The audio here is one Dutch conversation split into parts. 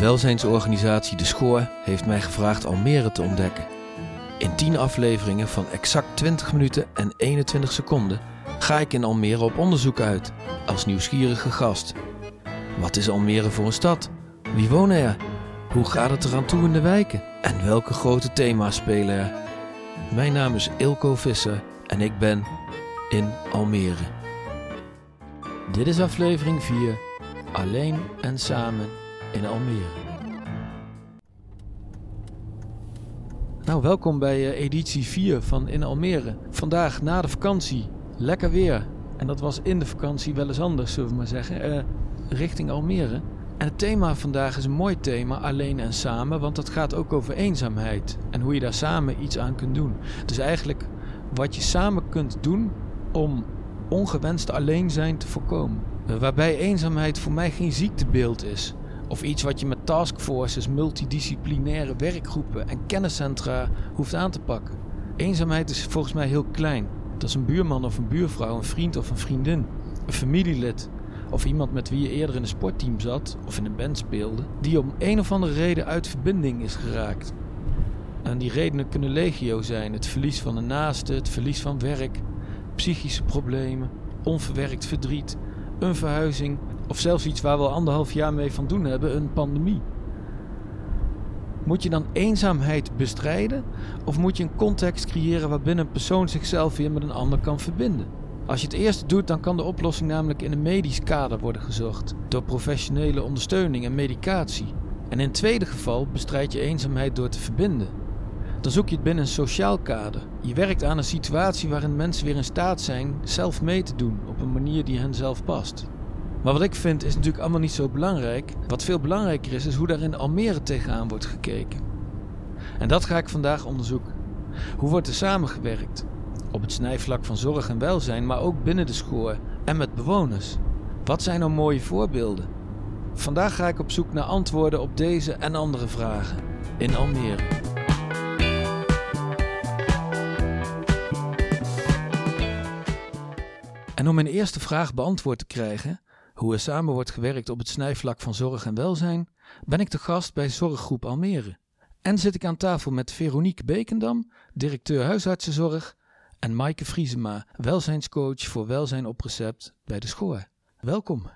Welzijnsorganisatie De Schoor heeft mij gevraagd Almere te ontdekken. In 10 afleveringen van exact 20 minuten en 21 seconden ga ik in Almere op onderzoek uit, als nieuwsgierige gast. Wat is Almere voor een stad? Wie wonen er? Hoe gaat het eraan toe in de wijken? En welke grote thema's spelen er? Mijn naam is Ilko Visser en ik ben in Almere. Dit is aflevering 4, Alleen en Samen in Almere. Nou, welkom bij eh, editie 4 van In Almere. Vandaag na de vakantie, lekker weer. En dat was in de vakantie wel eens anders, zullen we maar zeggen, eh, richting Almere. En het thema vandaag is een mooi thema, alleen en samen, want dat gaat ook over eenzaamheid. En hoe je daar samen iets aan kunt doen. Dus eigenlijk wat je samen kunt doen om ongewenst alleen zijn te voorkomen. Eh, Waarbij eenzaamheid voor mij geen ziektebeeld is. Of iets wat je met taskforces, multidisciplinaire werkgroepen en kenniscentra hoeft aan te pakken. Eenzaamheid is volgens mij heel klein. Dat is een buurman of een buurvrouw, een vriend of een vriendin, een familielid. Of iemand met wie je eerder in een sportteam zat of in een band speelde, die om een of andere reden uit verbinding is geraakt. En die redenen kunnen legio zijn: het verlies van een naaste, het verlies van werk, psychische problemen, onverwerkt verdriet, een verhuizing of zelfs iets waar we al anderhalf jaar mee van doen hebben, een pandemie. Moet je dan eenzaamheid bestrijden of moet je een context creëren waarbinnen een persoon zichzelf weer met een ander kan verbinden? Als je het eerste doet, dan kan de oplossing namelijk in een medisch kader worden gezocht, door professionele ondersteuning en medicatie. En in het tweede geval bestrijd je eenzaamheid door te verbinden. Dan zoek je het binnen een sociaal kader. Je werkt aan een situatie waarin mensen weer in staat zijn zelf mee te doen op een manier die hen zelf past. Maar wat ik vind is natuurlijk allemaal niet zo belangrijk. Wat veel belangrijker is, is hoe daar in Almere tegenaan wordt gekeken. En dat ga ik vandaag onderzoeken. Hoe wordt er samengewerkt? Op het snijvlak van zorg en welzijn, maar ook binnen de schoor en met bewoners. Wat zijn nou mooie voorbeelden? Vandaag ga ik op zoek naar antwoorden op deze en andere vragen in Almere. En om mijn eerste vraag beantwoord te krijgen, hoe er samen wordt gewerkt op het snijvlak van zorg en welzijn, ben ik te gast bij Zorggroep Almere. En zit ik aan tafel met Veronique Bekendam, directeur huisartsenzorg, en Maaike Vriesema, welzijnscoach voor welzijn op recept bij de Schoor. Welkom.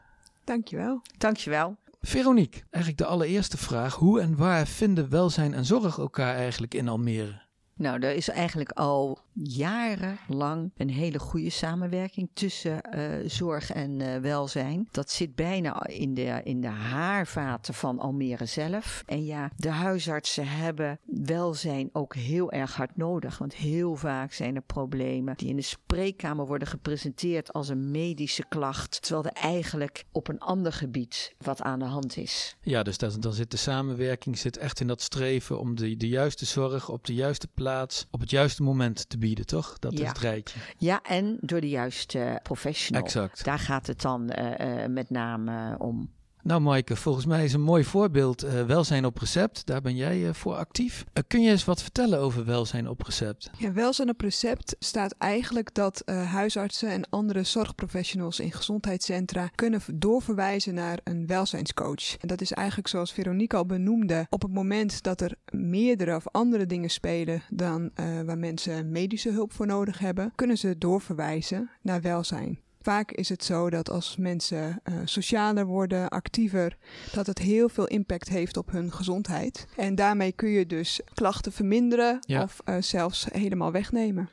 Dankjewel. Dankjewel. Veronique, eigenlijk de allereerste vraag. Hoe en waar vinden welzijn en zorg elkaar eigenlijk in Almere? Nou, er is eigenlijk al jarenlang een hele goede samenwerking tussen uh, zorg en uh, welzijn. Dat zit bijna in de, in de haarvaten van Almere zelf. En ja, de huisartsen hebben welzijn ook heel erg hard nodig. Want heel vaak zijn er problemen die in de spreekkamer worden gepresenteerd als een medische klacht. Terwijl er eigenlijk op een ander gebied wat aan de hand is. Ja, dus dan, zit de samenwerking zit echt in dat streven om de, de juiste zorg op de juiste plaats op het juiste moment te bieden, toch? Dat ja. is het rijtje. Ja, en door de juiste professional. Exact. Daar gaat het dan uh, uh, met name om. Nou, Maaike, volgens mij is een mooi voorbeeld uh, welzijn op recept. Daar ben jij uh, voor actief. Uh, kun je eens wat vertellen over welzijn op recept? Ja, welzijn op recept staat eigenlijk dat huisartsen en andere zorgprofessionals in gezondheidscentra kunnen doorverwijzen naar een welzijnscoach. En dat is eigenlijk zoals Veronique al benoemde, op het moment dat er meerdere of andere dingen spelen dan waar mensen medische hulp voor nodig hebben, kunnen ze doorverwijzen naar welzijn. Vaak is het zo dat als mensen uh, socialer worden, actiever, dat het heel veel impact heeft op hun gezondheid. En daarmee kun je dus klachten verminderen ja. of uh, zelfs helemaal wegnemen.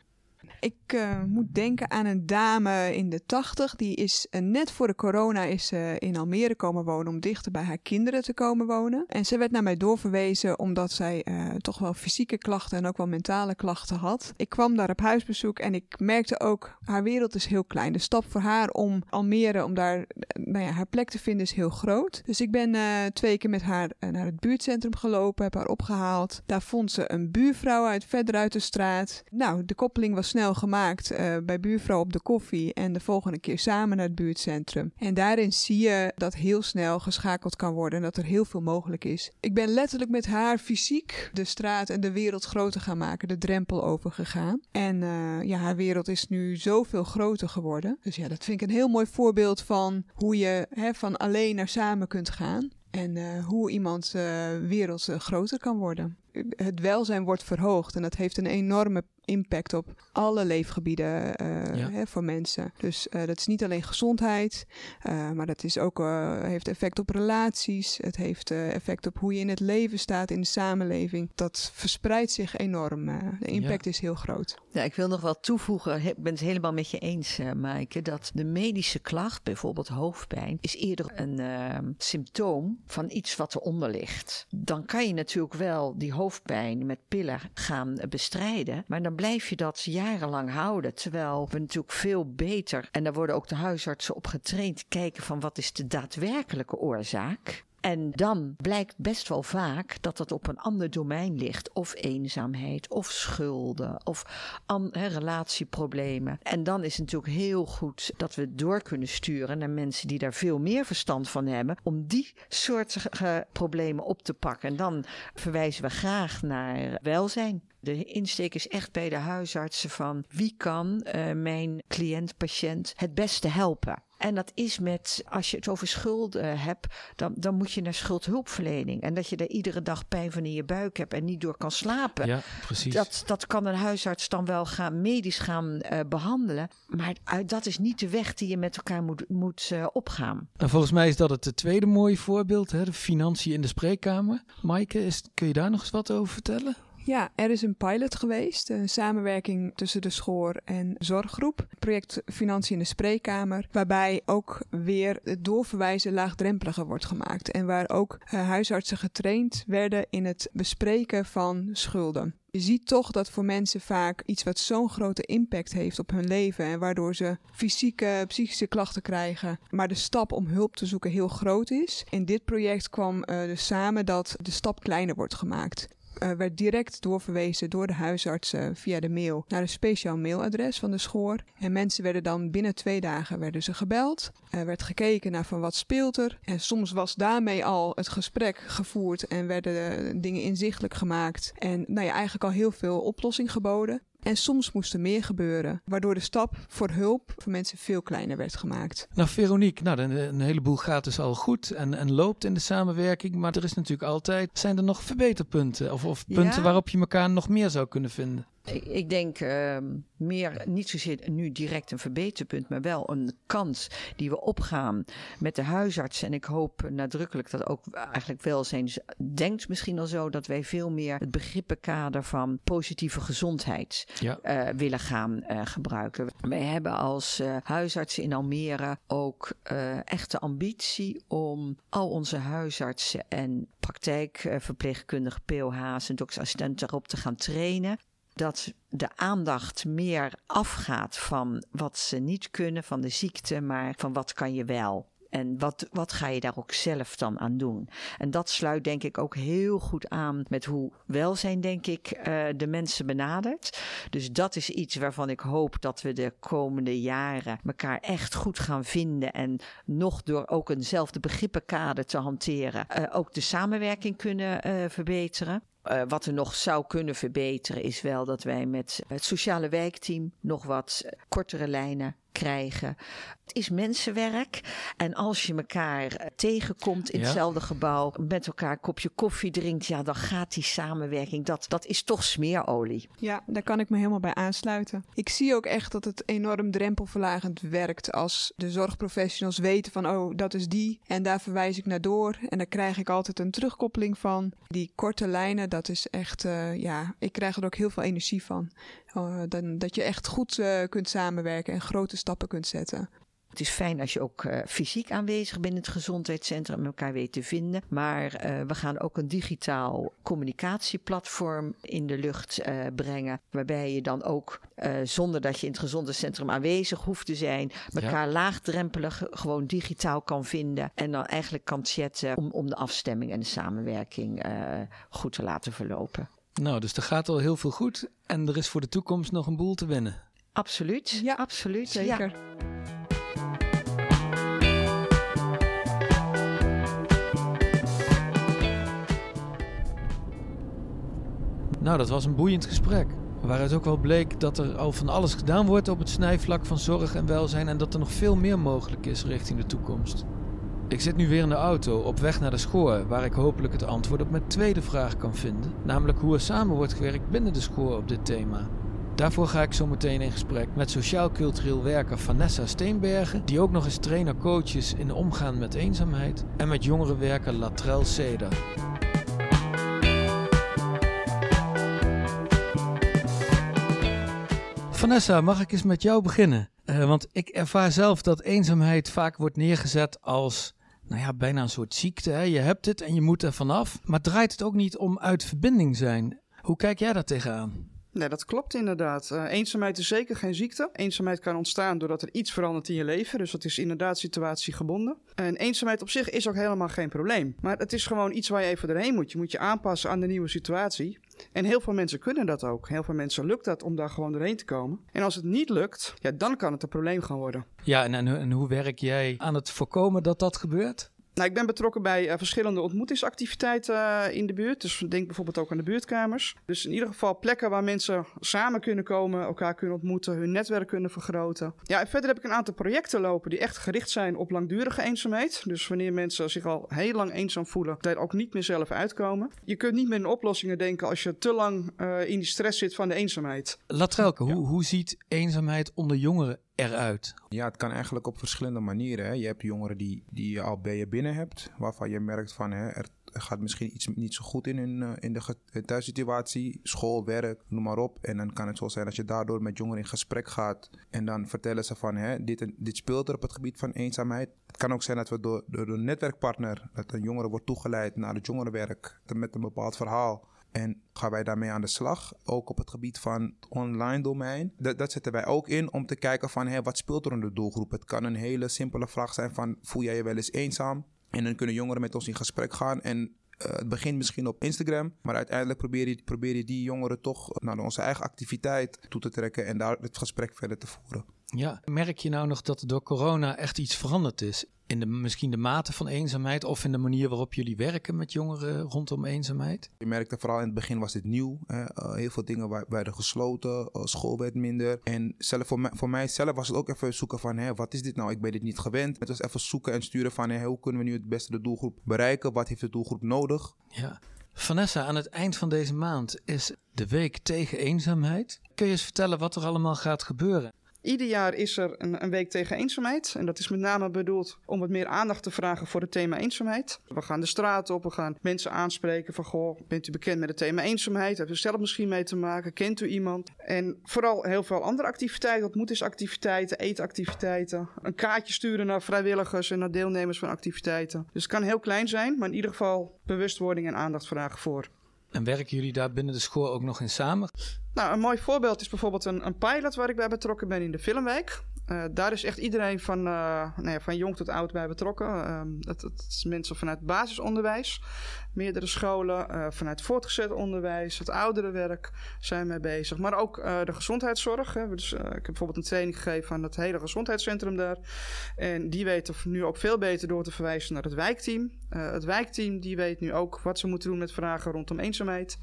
Ik uh, moet denken aan een dame in de tachtig. Die is uh, net voor de corona is, in Almere komen wonen om dichter bij haar kinderen te komen wonen. En ze werd naar mij doorverwezen omdat zij toch wel fysieke klachten en ook wel mentale klachten had. Ik kwam daar op huisbezoek en ik merkte ook, haar wereld is heel klein. De stap voor haar om Almere, om daar nou ja, haar plek te vinden is heel groot. Dus ik ben twee keer met haar naar het buurtcentrum gelopen, heb haar opgehaald. Daar vond ze een buurvrouw uit, verder uit de straat. Nou, de koppeling was snel gemaakt uh, bij buurvrouw op de koffie en de volgende keer samen naar het buurtcentrum. En daarin zie je dat heel snel geschakeld kan worden en dat er heel veel mogelijk is. Ik ben letterlijk met haar fysiek de straat en de wereld groter gaan maken, de drempel overgegaan. En uh, ja, haar wereld is nu zoveel groter geworden. Dus ja, dat vind ik een heel mooi voorbeeld van hoe je hè, van alleen naar samen kunt gaan. en uh, hoe iemands uh, wereld groter kan worden. Het welzijn wordt verhoogd en dat heeft een enorme impact op alle leefgebieden ja. hè, voor mensen. Dus dat is niet alleen gezondheid, maar dat is ook, heeft effect op relaties. Het heeft effect op hoe je in het leven staat in de samenleving. Dat verspreidt zich enorm. de impact is heel groot. Ja, ik wil nog wel toevoegen, ik ben het helemaal met je eens, Maaike, dat de medische klacht, bijvoorbeeld hoofdpijn, is eerder een symptoom van iets wat eronder ligt. Dan kan je natuurlijk wel die hoofdpijn met pillen gaan bestrijden, maar dan blijf je dat jarenlang houden. Terwijl we natuurlijk veel beter, en daar worden ook de huisartsen op getraind, kijken van wat is de daadwerkelijke oorzaak. En dan blijkt best wel vaak dat dat op een ander domein ligt. Of eenzaamheid, of schulden, of relatieproblemen. En dan is het natuurlijk heel goed dat we door kunnen sturen naar mensen die daar veel meer verstand van hebben. Om die soorten problemen op te pakken. En dan verwijzen we graag naar welzijn. De insteek is echt bij de huisartsen van wie kan uh, mijn cliënt, patiënt het beste helpen. En dat is met, als je het over schulden hebt, dan, dan moet je naar schuldhulpverlening. En dat je daar iedere dag pijn van in je buik hebt en niet door kan slapen. Ja, precies. Dat, dat kan een huisarts dan wel gaan, medisch gaan uh, behandelen. Maar dat is niet de weg die je met elkaar moet, moet uh, opgaan. En volgens mij is dat het tweede mooie voorbeeld, hè? de financiën in de spreekkamer. Maaike, is, kun je daar nog eens wat over vertellen? Ja, er is een pilot geweest, een samenwerking tussen de schoor en zorggroep. Project Financiën in de Spreekkamer, waarbij ook weer het doorverwijzen laagdrempeliger wordt gemaakt. En waar ook uh, huisartsen getraind werden in het bespreken van schulden. Je ziet toch dat voor mensen vaak iets wat zo'n grote impact heeft op hun leven en waardoor ze fysieke, psychische klachten krijgen, maar de stap om hulp te zoeken heel groot is. In dit project kwam uh, dus samen dat de stap kleiner wordt gemaakt uh, werd direct doorverwezen door de huisartsen via de mail naar een speciaal mailadres van de schoor. En mensen werden dan binnen twee dagen werden ze gebeld. Er werd gekeken naar van wat speelt er. En soms was daarmee al het gesprek gevoerd en werden dingen inzichtelijk gemaakt. En nou ja, eigenlijk al heel veel oplossing geboden. En soms moest er meer gebeuren, waardoor de stap voor hulp voor mensen veel kleiner werd gemaakt. Nou, Veronique, nou, een, heleboel gaat dus al goed en, en loopt in de samenwerking. Maar er is natuurlijk altijd, zijn er nog verbeterpunten of, of punten waarop je elkaar nog meer zou kunnen vinden? Ik denk uh, meer, niet zozeer nu direct een verbeterpunt, maar wel een kans die we opgaan met de huisarts. En ik hoop nadrukkelijk dat ook eigenlijk welzijn denkt misschien al zo dat wij veel meer het begrippenkader van positieve gezondheid ja. uh, willen gaan uh, gebruiken. Wij hebben als uh, huisartsen in Almere ook echt de ambitie om al onze huisartsen en praktijkverpleegkundige POH's en doktersassistenten erop te gaan trainen dat de aandacht meer afgaat van wat ze niet kunnen, van de ziekte, maar van wat kan je wel. En wat, wat ga je daar ook zelf dan aan doen? En dat sluit denk ik ook heel goed aan met hoe welzijn, denk ik, uh, de mensen benadert. Dus dat is iets waarvan ik hoop dat we de komende jaren elkaar echt goed gaan vinden. En nog door ook eenzelfde begrippenkader te hanteren, uh, ook de samenwerking kunnen uh, verbeteren. Uh, wat er nog zou kunnen verbeteren is wel dat wij met het sociale wijkteam nog wat kortere lijnen krijgen. Het is mensenwerk. En als je elkaar eh, tegenkomt in hetzelfde gebouw, met elkaar een kopje koffie drinkt, ja, dan gaat die samenwerking. Dat, dat is toch smeerolie. Ja, daar kan ik me helemaal bij aansluiten. Ik zie ook echt dat het enorm drempelverlagend werkt als de zorgprofessionals weten van, oh, dat is die. En daar verwijs ik naar door. En daar krijg ik altijd een terugkoppeling van. Die korte lijnen, dat is echt, uh, ja, ik krijg er ook heel veel energie van. Uh, dan, dat je echt goed uh, kunt samenwerken en grote stappen kunt zetten. Het is fijn als je ook uh, fysiek aanwezig bent in het gezondheidscentrum en elkaar weet te vinden. Maar uh, we gaan ook een digitaal communicatieplatform in de lucht uh, brengen. Waarbij je dan ook, zonder dat je in het gezondheidscentrum aanwezig hoeft te zijn, elkaar ja. laagdrempelig gewoon digitaal kan vinden. En dan eigenlijk kan chatten om, om de afstemming en de samenwerking goed te laten verlopen. Nou, dus er gaat al heel veel goed en er is voor de toekomst nog een boel te winnen. Absoluut, ja, absoluut. Zeker. Ja. Nou, dat was een boeiend gesprek. Waaruit ook wel bleek dat er al van alles gedaan wordt op het snijvlak van zorg en welzijn en dat er nog veel meer mogelijk is richting de toekomst. Ik zit nu weer in de auto op weg naar de schoor, waar ik hopelijk het antwoord op mijn tweede vraag kan vinden, namelijk hoe er samen wordt gewerkt binnen de schoor op dit thema. Daarvoor ga ik zo meteen in gesprek met sociaal-cultureel werker Vanessa Steenbergen, die ook nog eens trainer-coach is in omgaan met eenzaamheid, en met jongerenwerker Latrell Seda. Vanessa, mag ik eens met jou beginnen? Uh, want ik ervaar zelf dat eenzaamheid vaak wordt neergezet als nou ja, bijna een soort ziekte. Hè? Je hebt het en je moet er vanaf. Maar draait het ook niet om uit verbinding zijn? Hoe kijk jij daar tegenaan? Nee, dat klopt inderdaad. Uh, eenzaamheid is zeker geen ziekte. Eenzaamheid kan ontstaan doordat er iets verandert in je leven. Dus dat is inderdaad situatiegebonden. En eenzaamheid op zich is ook helemaal geen probleem. Maar het is gewoon iets waar je even doorheen moet. Je moet je aanpassen aan de nieuwe situatie. En heel veel mensen kunnen dat ook. Heel veel mensen lukt dat om daar gewoon doorheen te komen. En als het niet lukt, ja, dan kan het een probleem gaan worden. Ja, en, en hoe werk jij aan het voorkomen dat dat gebeurt? Nou, ik ben betrokken bij uh, verschillende ontmoetingsactiviteiten uh, in de buurt. Dus denk bijvoorbeeld ook aan de buurtkamers. Dus in ieder geval plekken waar mensen samen kunnen komen, elkaar kunnen ontmoeten, hun netwerk kunnen vergroten. Ja, en verder heb ik een aantal projecten lopen die echt gericht zijn op langdurige eenzaamheid. Dus wanneer mensen zich al heel lang eenzaam voelen, daar ook niet meer zelf uitkomen. Je kunt niet meer in oplossingen denken als je te lang uh, in die stress zit van de eenzaamheid. Latrelke, ja. hoe, hoe ziet eenzaamheid onder jongeren eruit? Ja, het kan eigenlijk op verschillende manieren. Hè. Je hebt jongeren die, die je al bij je binnen hebt, waarvan je merkt van hè, er gaat misschien iets niet zo goed in in, uh, in de thuissituatie, school, werk, noem maar op. En dan kan het zo zijn dat je daardoor met jongeren in gesprek gaat en dan vertellen ze van hè, dit, dit speelt er op het gebied van eenzaamheid. Het kan ook zijn dat we door, door een netwerkpartner, dat een jongere wordt toegeleid naar het jongerenwerk met een bepaald verhaal. En gaan wij daarmee aan de slag. Ook op het gebied van het online domein. Dat, zetten wij ook in om te kijken van hey, wat speelt er in de doelgroep. Het kan een hele simpele vraag zijn van voel jij je wel eens eenzaam? En dan kunnen jongeren met ons in gesprek gaan. En uh, het begint misschien op Instagram, maar uiteindelijk probeer je, probeer je die jongeren toch naar onze eigen activiteit toe te trekken en daar het gesprek verder te voeren. Ja, merk je nou nog dat door corona echt iets veranderd is? In de, misschien de mate van eenzaamheid of in de manier waarop jullie werken met jongeren rondom eenzaamheid? Je merkte vooral in het begin was dit nieuw. Hè? Uh, heel veel dingen werden gesloten, uh, school werd minder. En zelf voor, mij, voor mijzelf was het ook even zoeken van hè, wat is dit nou? Ik ben dit niet gewend. Het was even zoeken en sturen van hè, hoe kunnen we nu het beste de doelgroep bereiken? Wat heeft de doelgroep nodig? Ja. Vanessa, aan het eind van deze maand is de week tegen eenzaamheid. Kun je eens vertellen wat er allemaal gaat gebeuren? Ieder jaar is er een, een, week tegen eenzaamheid. En dat is met name bedoeld om wat meer aandacht te vragen voor het thema eenzaamheid. We gaan de straat op, we gaan mensen aanspreken van... Goh, bent u bekend met het thema eenzaamheid? Heeft u zelf misschien mee te maken? Kent u iemand? En vooral heel veel andere activiteiten, ontmoetingsactiviteiten, eetactiviteiten. Een kaartje sturen naar vrijwilligers en naar deelnemers van activiteiten. Dus het kan heel klein zijn, maar in ieder geval bewustwording en aandacht vragen voor. En werken jullie daar binnen de school ook nog in samen? Nou, een mooi voorbeeld is bijvoorbeeld een, een pilot waar ik bij betrokken ben in de Filmwijk. Uh, daar is echt iedereen van, uh, nou ja, van jong tot oud bij betrokken. Uh, het, het is mensen vanuit basisonderwijs, meerdere scholen, uh, vanuit voortgezet onderwijs, het ouderenwerk zijn mee bezig. Maar ook de gezondheidszorg. Hè. Dus, ik heb bijvoorbeeld een training gegeven aan het hele gezondheidscentrum daar. En die weten nu ook veel beter door te verwijzen naar het wijkteam. het wijkteam die weet nu ook wat ze moeten doen met vragen rondom eenzaamheid.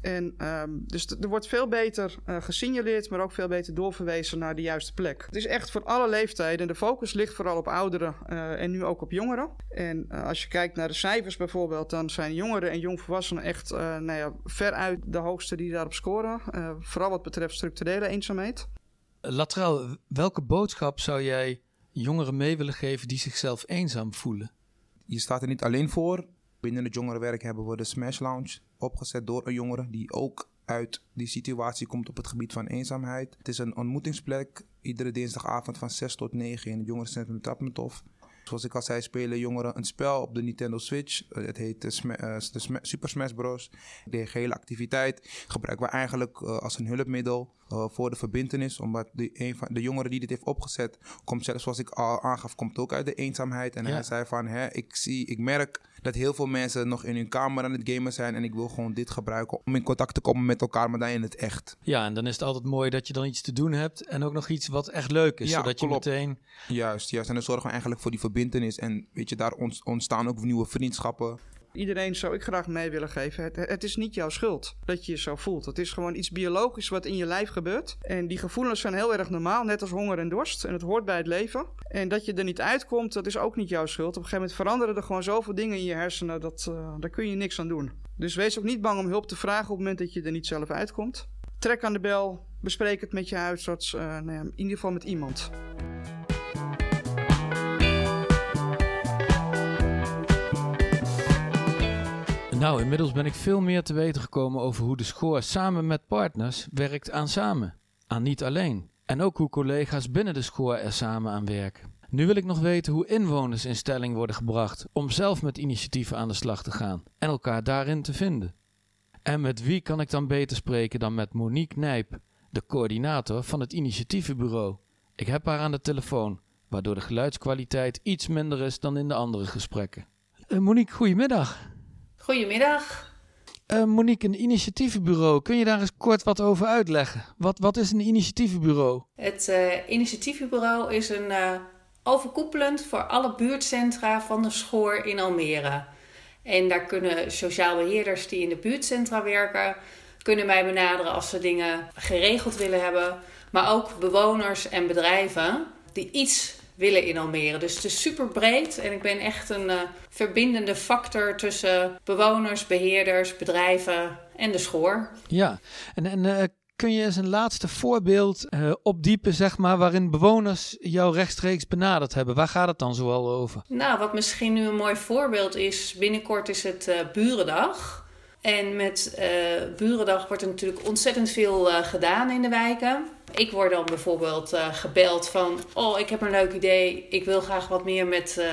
En um, dus er wordt veel beter uh, gesignaleerd, maar ook veel beter doorverwezen naar de juiste plek. Het is echt voor alle leeftijden. De focus ligt vooral op ouderen uh, en nu ook op jongeren. En uh, als je kijkt naar de cijfers bijvoorbeeld, dan zijn jongeren en jongvolwassenen echt nou ja, veruit de hoogste die daarop scoren. vooral wat betreft structurele eenzaamheid. Latraal, welke boodschap zou jij jongeren mee willen geven die zichzelf eenzaam voelen? Je staat er niet alleen voor. Binnen het jongerenwerk hebben we de Smash Lounge opgezet door een jongere die ook uit die situatie komt op het gebied van eenzaamheid. Het is een ontmoetingsplek, iedere dinsdagavond van 6 tot 9 in het jongerencentrum Trappentof. Zoals ik al zei, spelen jongeren een spel op de Nintendo Switch. Het heet de, Sma Super Smash Bros. De hele activiteit gebruiken we eigenlijk uh, als een hulpmiddel uh, voor de verbindenis. Omdat de, een van de jongeren die dit heeft opgezet, komt zelfs zoals ik al aangaf, komt ook uit de eenzaamheid. En ja. hij zei van, hè, ik, zie, ik merk dat heel veel mensen nog in hun kamer aan het gamen zijn. En ik wil gewoon dit gebruiken om in contact te komen met elkaar, maar dan in het echt. Ja, en dan is het altijd mooi dat je dan iets te doen hebt. En ook nog iets wat echt leuk is. Ja, zodat klopt. je meteen... Juist, juist. En dan zorgen we eigenlijk voor die verbindenis. En weet je, daar ontstaan ook nieuwe vriendschappen. Iedereen zou ik graag mee willen geven. Het, het is niet jouw schuld dat je je zo voelt. Het is gewoon iets biologisch wat in je lijf gebeurt. En die gevoelens zijn heel erg normaal, net als honger en dorst. En het hoort bij het leven. En dat je er niet uitkomt, dat is ook niet jouw schuld. Op een gegeven moment veranderen er gewoon zoveel dingen in je hersenen, dat, uh, daar kun je niks aan doen. Dus wees ook niet bang om hulp te vragen op het moment dat je er niet zelf uitkomt. Trek aan de bel, bespreek het met je huisarts, uh, nou ja, in ieder geval met iemand. Nou, inmiddels ben ik veel meer te weten gekomen over hoe de schoor samen met partners werkt aan samen. Aan niet alleen. En ook hoe collega's binnen de schoor er samen aan werken. Nu wil ik nog weten hoe inwoners in stelling worden gebracht om zelf met initiatieven aan de slag te gaan en elkaar daarin te vinden. En met wie kan ik dan beter spreken dan met Monique Nijp, de coördinator van het initiatievenbureau. Ik heb haar aan de telefoon, waardoor de geluidskwaliteit iets minder is dan in de andere gesprekken. Uh, Monique, goedemiddag. Goedemiddag. Uh, Monique, een initiatievenbureau. Kun je daar eens kort wat over uitleggen? Wat, wat is een initiatievenbureau? Het uh, initiatievenbureau is een uh, overkoepelend voor alle buurtcentra van de Schoor in Almere. En daar kunnen sociaal beheerders die in de buurtcentra werken, kunnen mij benaderen als ze dingen geregeld willen hebben. Maar ook bewoners en bedrijven die iets willen in Almere. Dus het is super breed en ik ben echt een uh, verbindende factor tussen bewoners, beheerders, bedrijven en de schoor. Ja, en, en uh, kun je eens een laatste voorbeeld uh, opdiepen, zeg maar, waarin bewoners jou rechtstreeks benaderd hebben? Waar gaat het dan zoal over? Nou, wat misschien nu een mooi voorbeeld is, binnenkort is het Burendag. En met Burendag wordt er natuurlijk ontzettend veel gedaan in de wijken. Ik word dan bijvoorbeeld uh, gebeld van: Oh, ik heb een leuk idee. Ik wil graag wat meer met uh,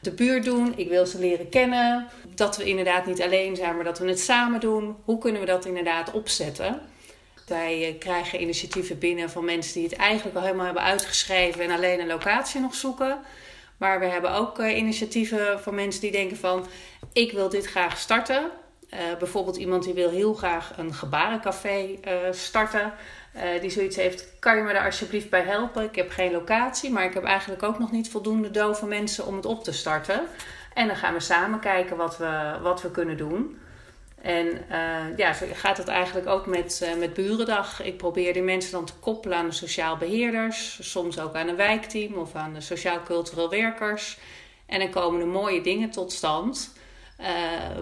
de buurt doen. Ik wil ze leren kennen. Dat we inderdaad niet alleen zijn, maar dat we het samen doen. Hoe kunnen we dat inderdaad opzetten? Wij uh, krijgen initiatieven binnen van mensen die het eigenlijk al helemaal hebben uitgeschreven en alleen een locatie nog zoeken. Maar we hebben ook initiatieven van mensen die denken van: Ik wil dit graag starten. Bijvoorbeeld iemand die wil heel graag een gebarencafé starten. Uh, die zoiets heeft, kan je me daar alsjeblieft bij helpen? Ik heb geen locatie, maar ik heb eigenlijk ook nog niet voldoende dove mensen om het op te starten. En dan gaan we samen kijken wat we, wat we kunnen doen. En uh, ja, zo gaat het eigenlijk ook met, met Burendag. Ik probeer die mensen dan te koppelen aan de sociaal beheerders, soms ook aan een wijkteam of aan de sociaal-cultureel werkers. En dan komen er mooie dingen tot stand. Uh,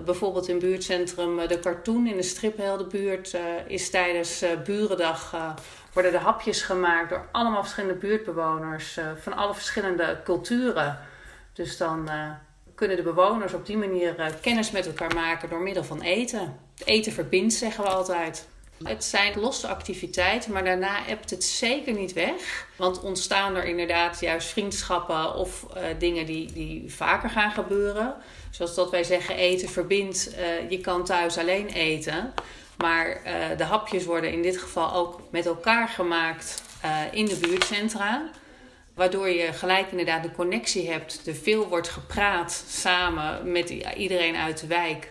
bijvoorbeeld in buurtcentrum eh, De Cartoon in de Stripheldenbuurt uh, is tijdens Burendag worden de hapjes gemaakt door allemaal verschillende buurtbewoners van alle verschillende culturen. Dus dan kunnen de bewoners op die manier kennis met elkaar maken door middel van eten. eten verbindt, zeggen we altijd. Het zijn losse activiteiten, maar daarna ebt het zeker niet weg. Want ontstaan er inderdaad juist vriendschappen of uh, dingen die, die vaker gaan gebeuren. Zoals dat wij zeggen, eten verbindt. Uh, je kan thuis alleen eten. Maar uh, de hapjes worden in dit geval ook met elkaar gemaakt in de buurtcentra. Waardoor je gelijk inderdaad een connectie hebt. Er veel wordt gepraat samen met iedereen uit de wijk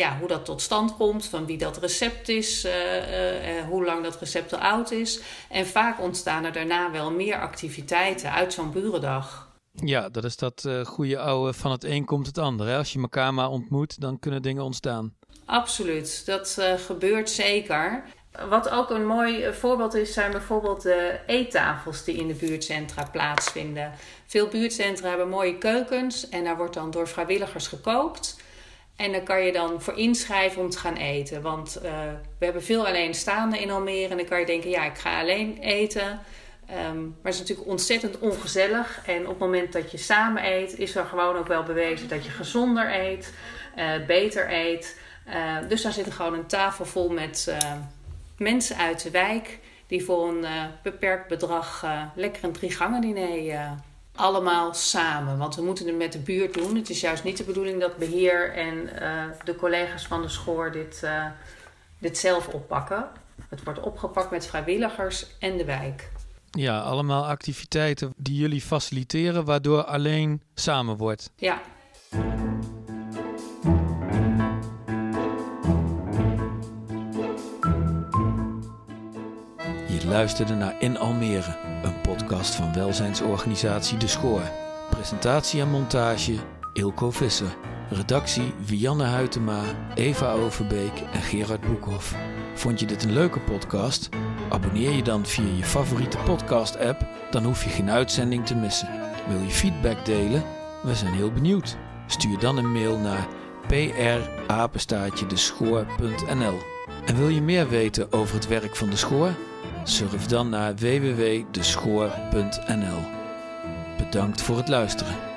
ja, hoe dat tot stand komt, van wie dat recept is, uh, uh, hoe lang dat recept al oud is. En vaak ontstaan er daarna wel meer activiteiten uit zo'n burendag. Ja, dat is dat uh, goede oude van het een komt het ander. Hè? Als je elkaar maar ontmoet, dan kunnen dingen ontstaan. Absoluut, dat gebeurt zeker. Wat ook een mooi voorbeeld is, zijn bijvoorbeeld de eettafels die in de buurtcentra plaatsvinden. Veel buurtcentra hebben mooie keukens en daar wordt dan door vrijwilligers gekookt. En dan kan je dan voor inschrijven om te gaan eten. Want uh, we hebben veel alleenstaanden in Almere. En dan kan je denken, ja, ik ga alleen eten. Um, maar het is natuurlijk ontzettend ongezellig. En op het moment dat je samen eet, is er gewoon ook wel bewezen dat je gezonder eet, uh, beter eet. Uh, dus daar zit gewoon een tafel vol met mensen uit de wijk die voor een beperkt bedrag lekker een drie gangen diner allemaal samen. Want we moeten het met de buurt doen. Het is juist niet de bedoeling dat beheer en uh, de collega's van de schoor dit, uh, dit zelf oppakken. Het wordt opgepakt met vrijwilligers en de wijk. Ja, allemaal activiteiten die jullie faciliteren, waardoor alleen samen wordt. Ja. Luisterde naar In Almere, een podcast van welzijnsorganisatie De Schoor. Presentatie en montage Ilko Visser. Redactie Vianne Huytema, Eva Overbeek en Gerard Boekhoff. Vond je dit een leuke podcast? Abonneer je dan via je favoriete podcast-app, dan hoef je geen uitzending te missen. Wil je feedback delen? We zijn heel benieuwd. Stuur dan een mail naar prapenstaatjedeschoor.nl. En wil je meer weten over het werk van de Schoor? Surf dan naar www.deschoor.nl. Bedankt voor het luisteren.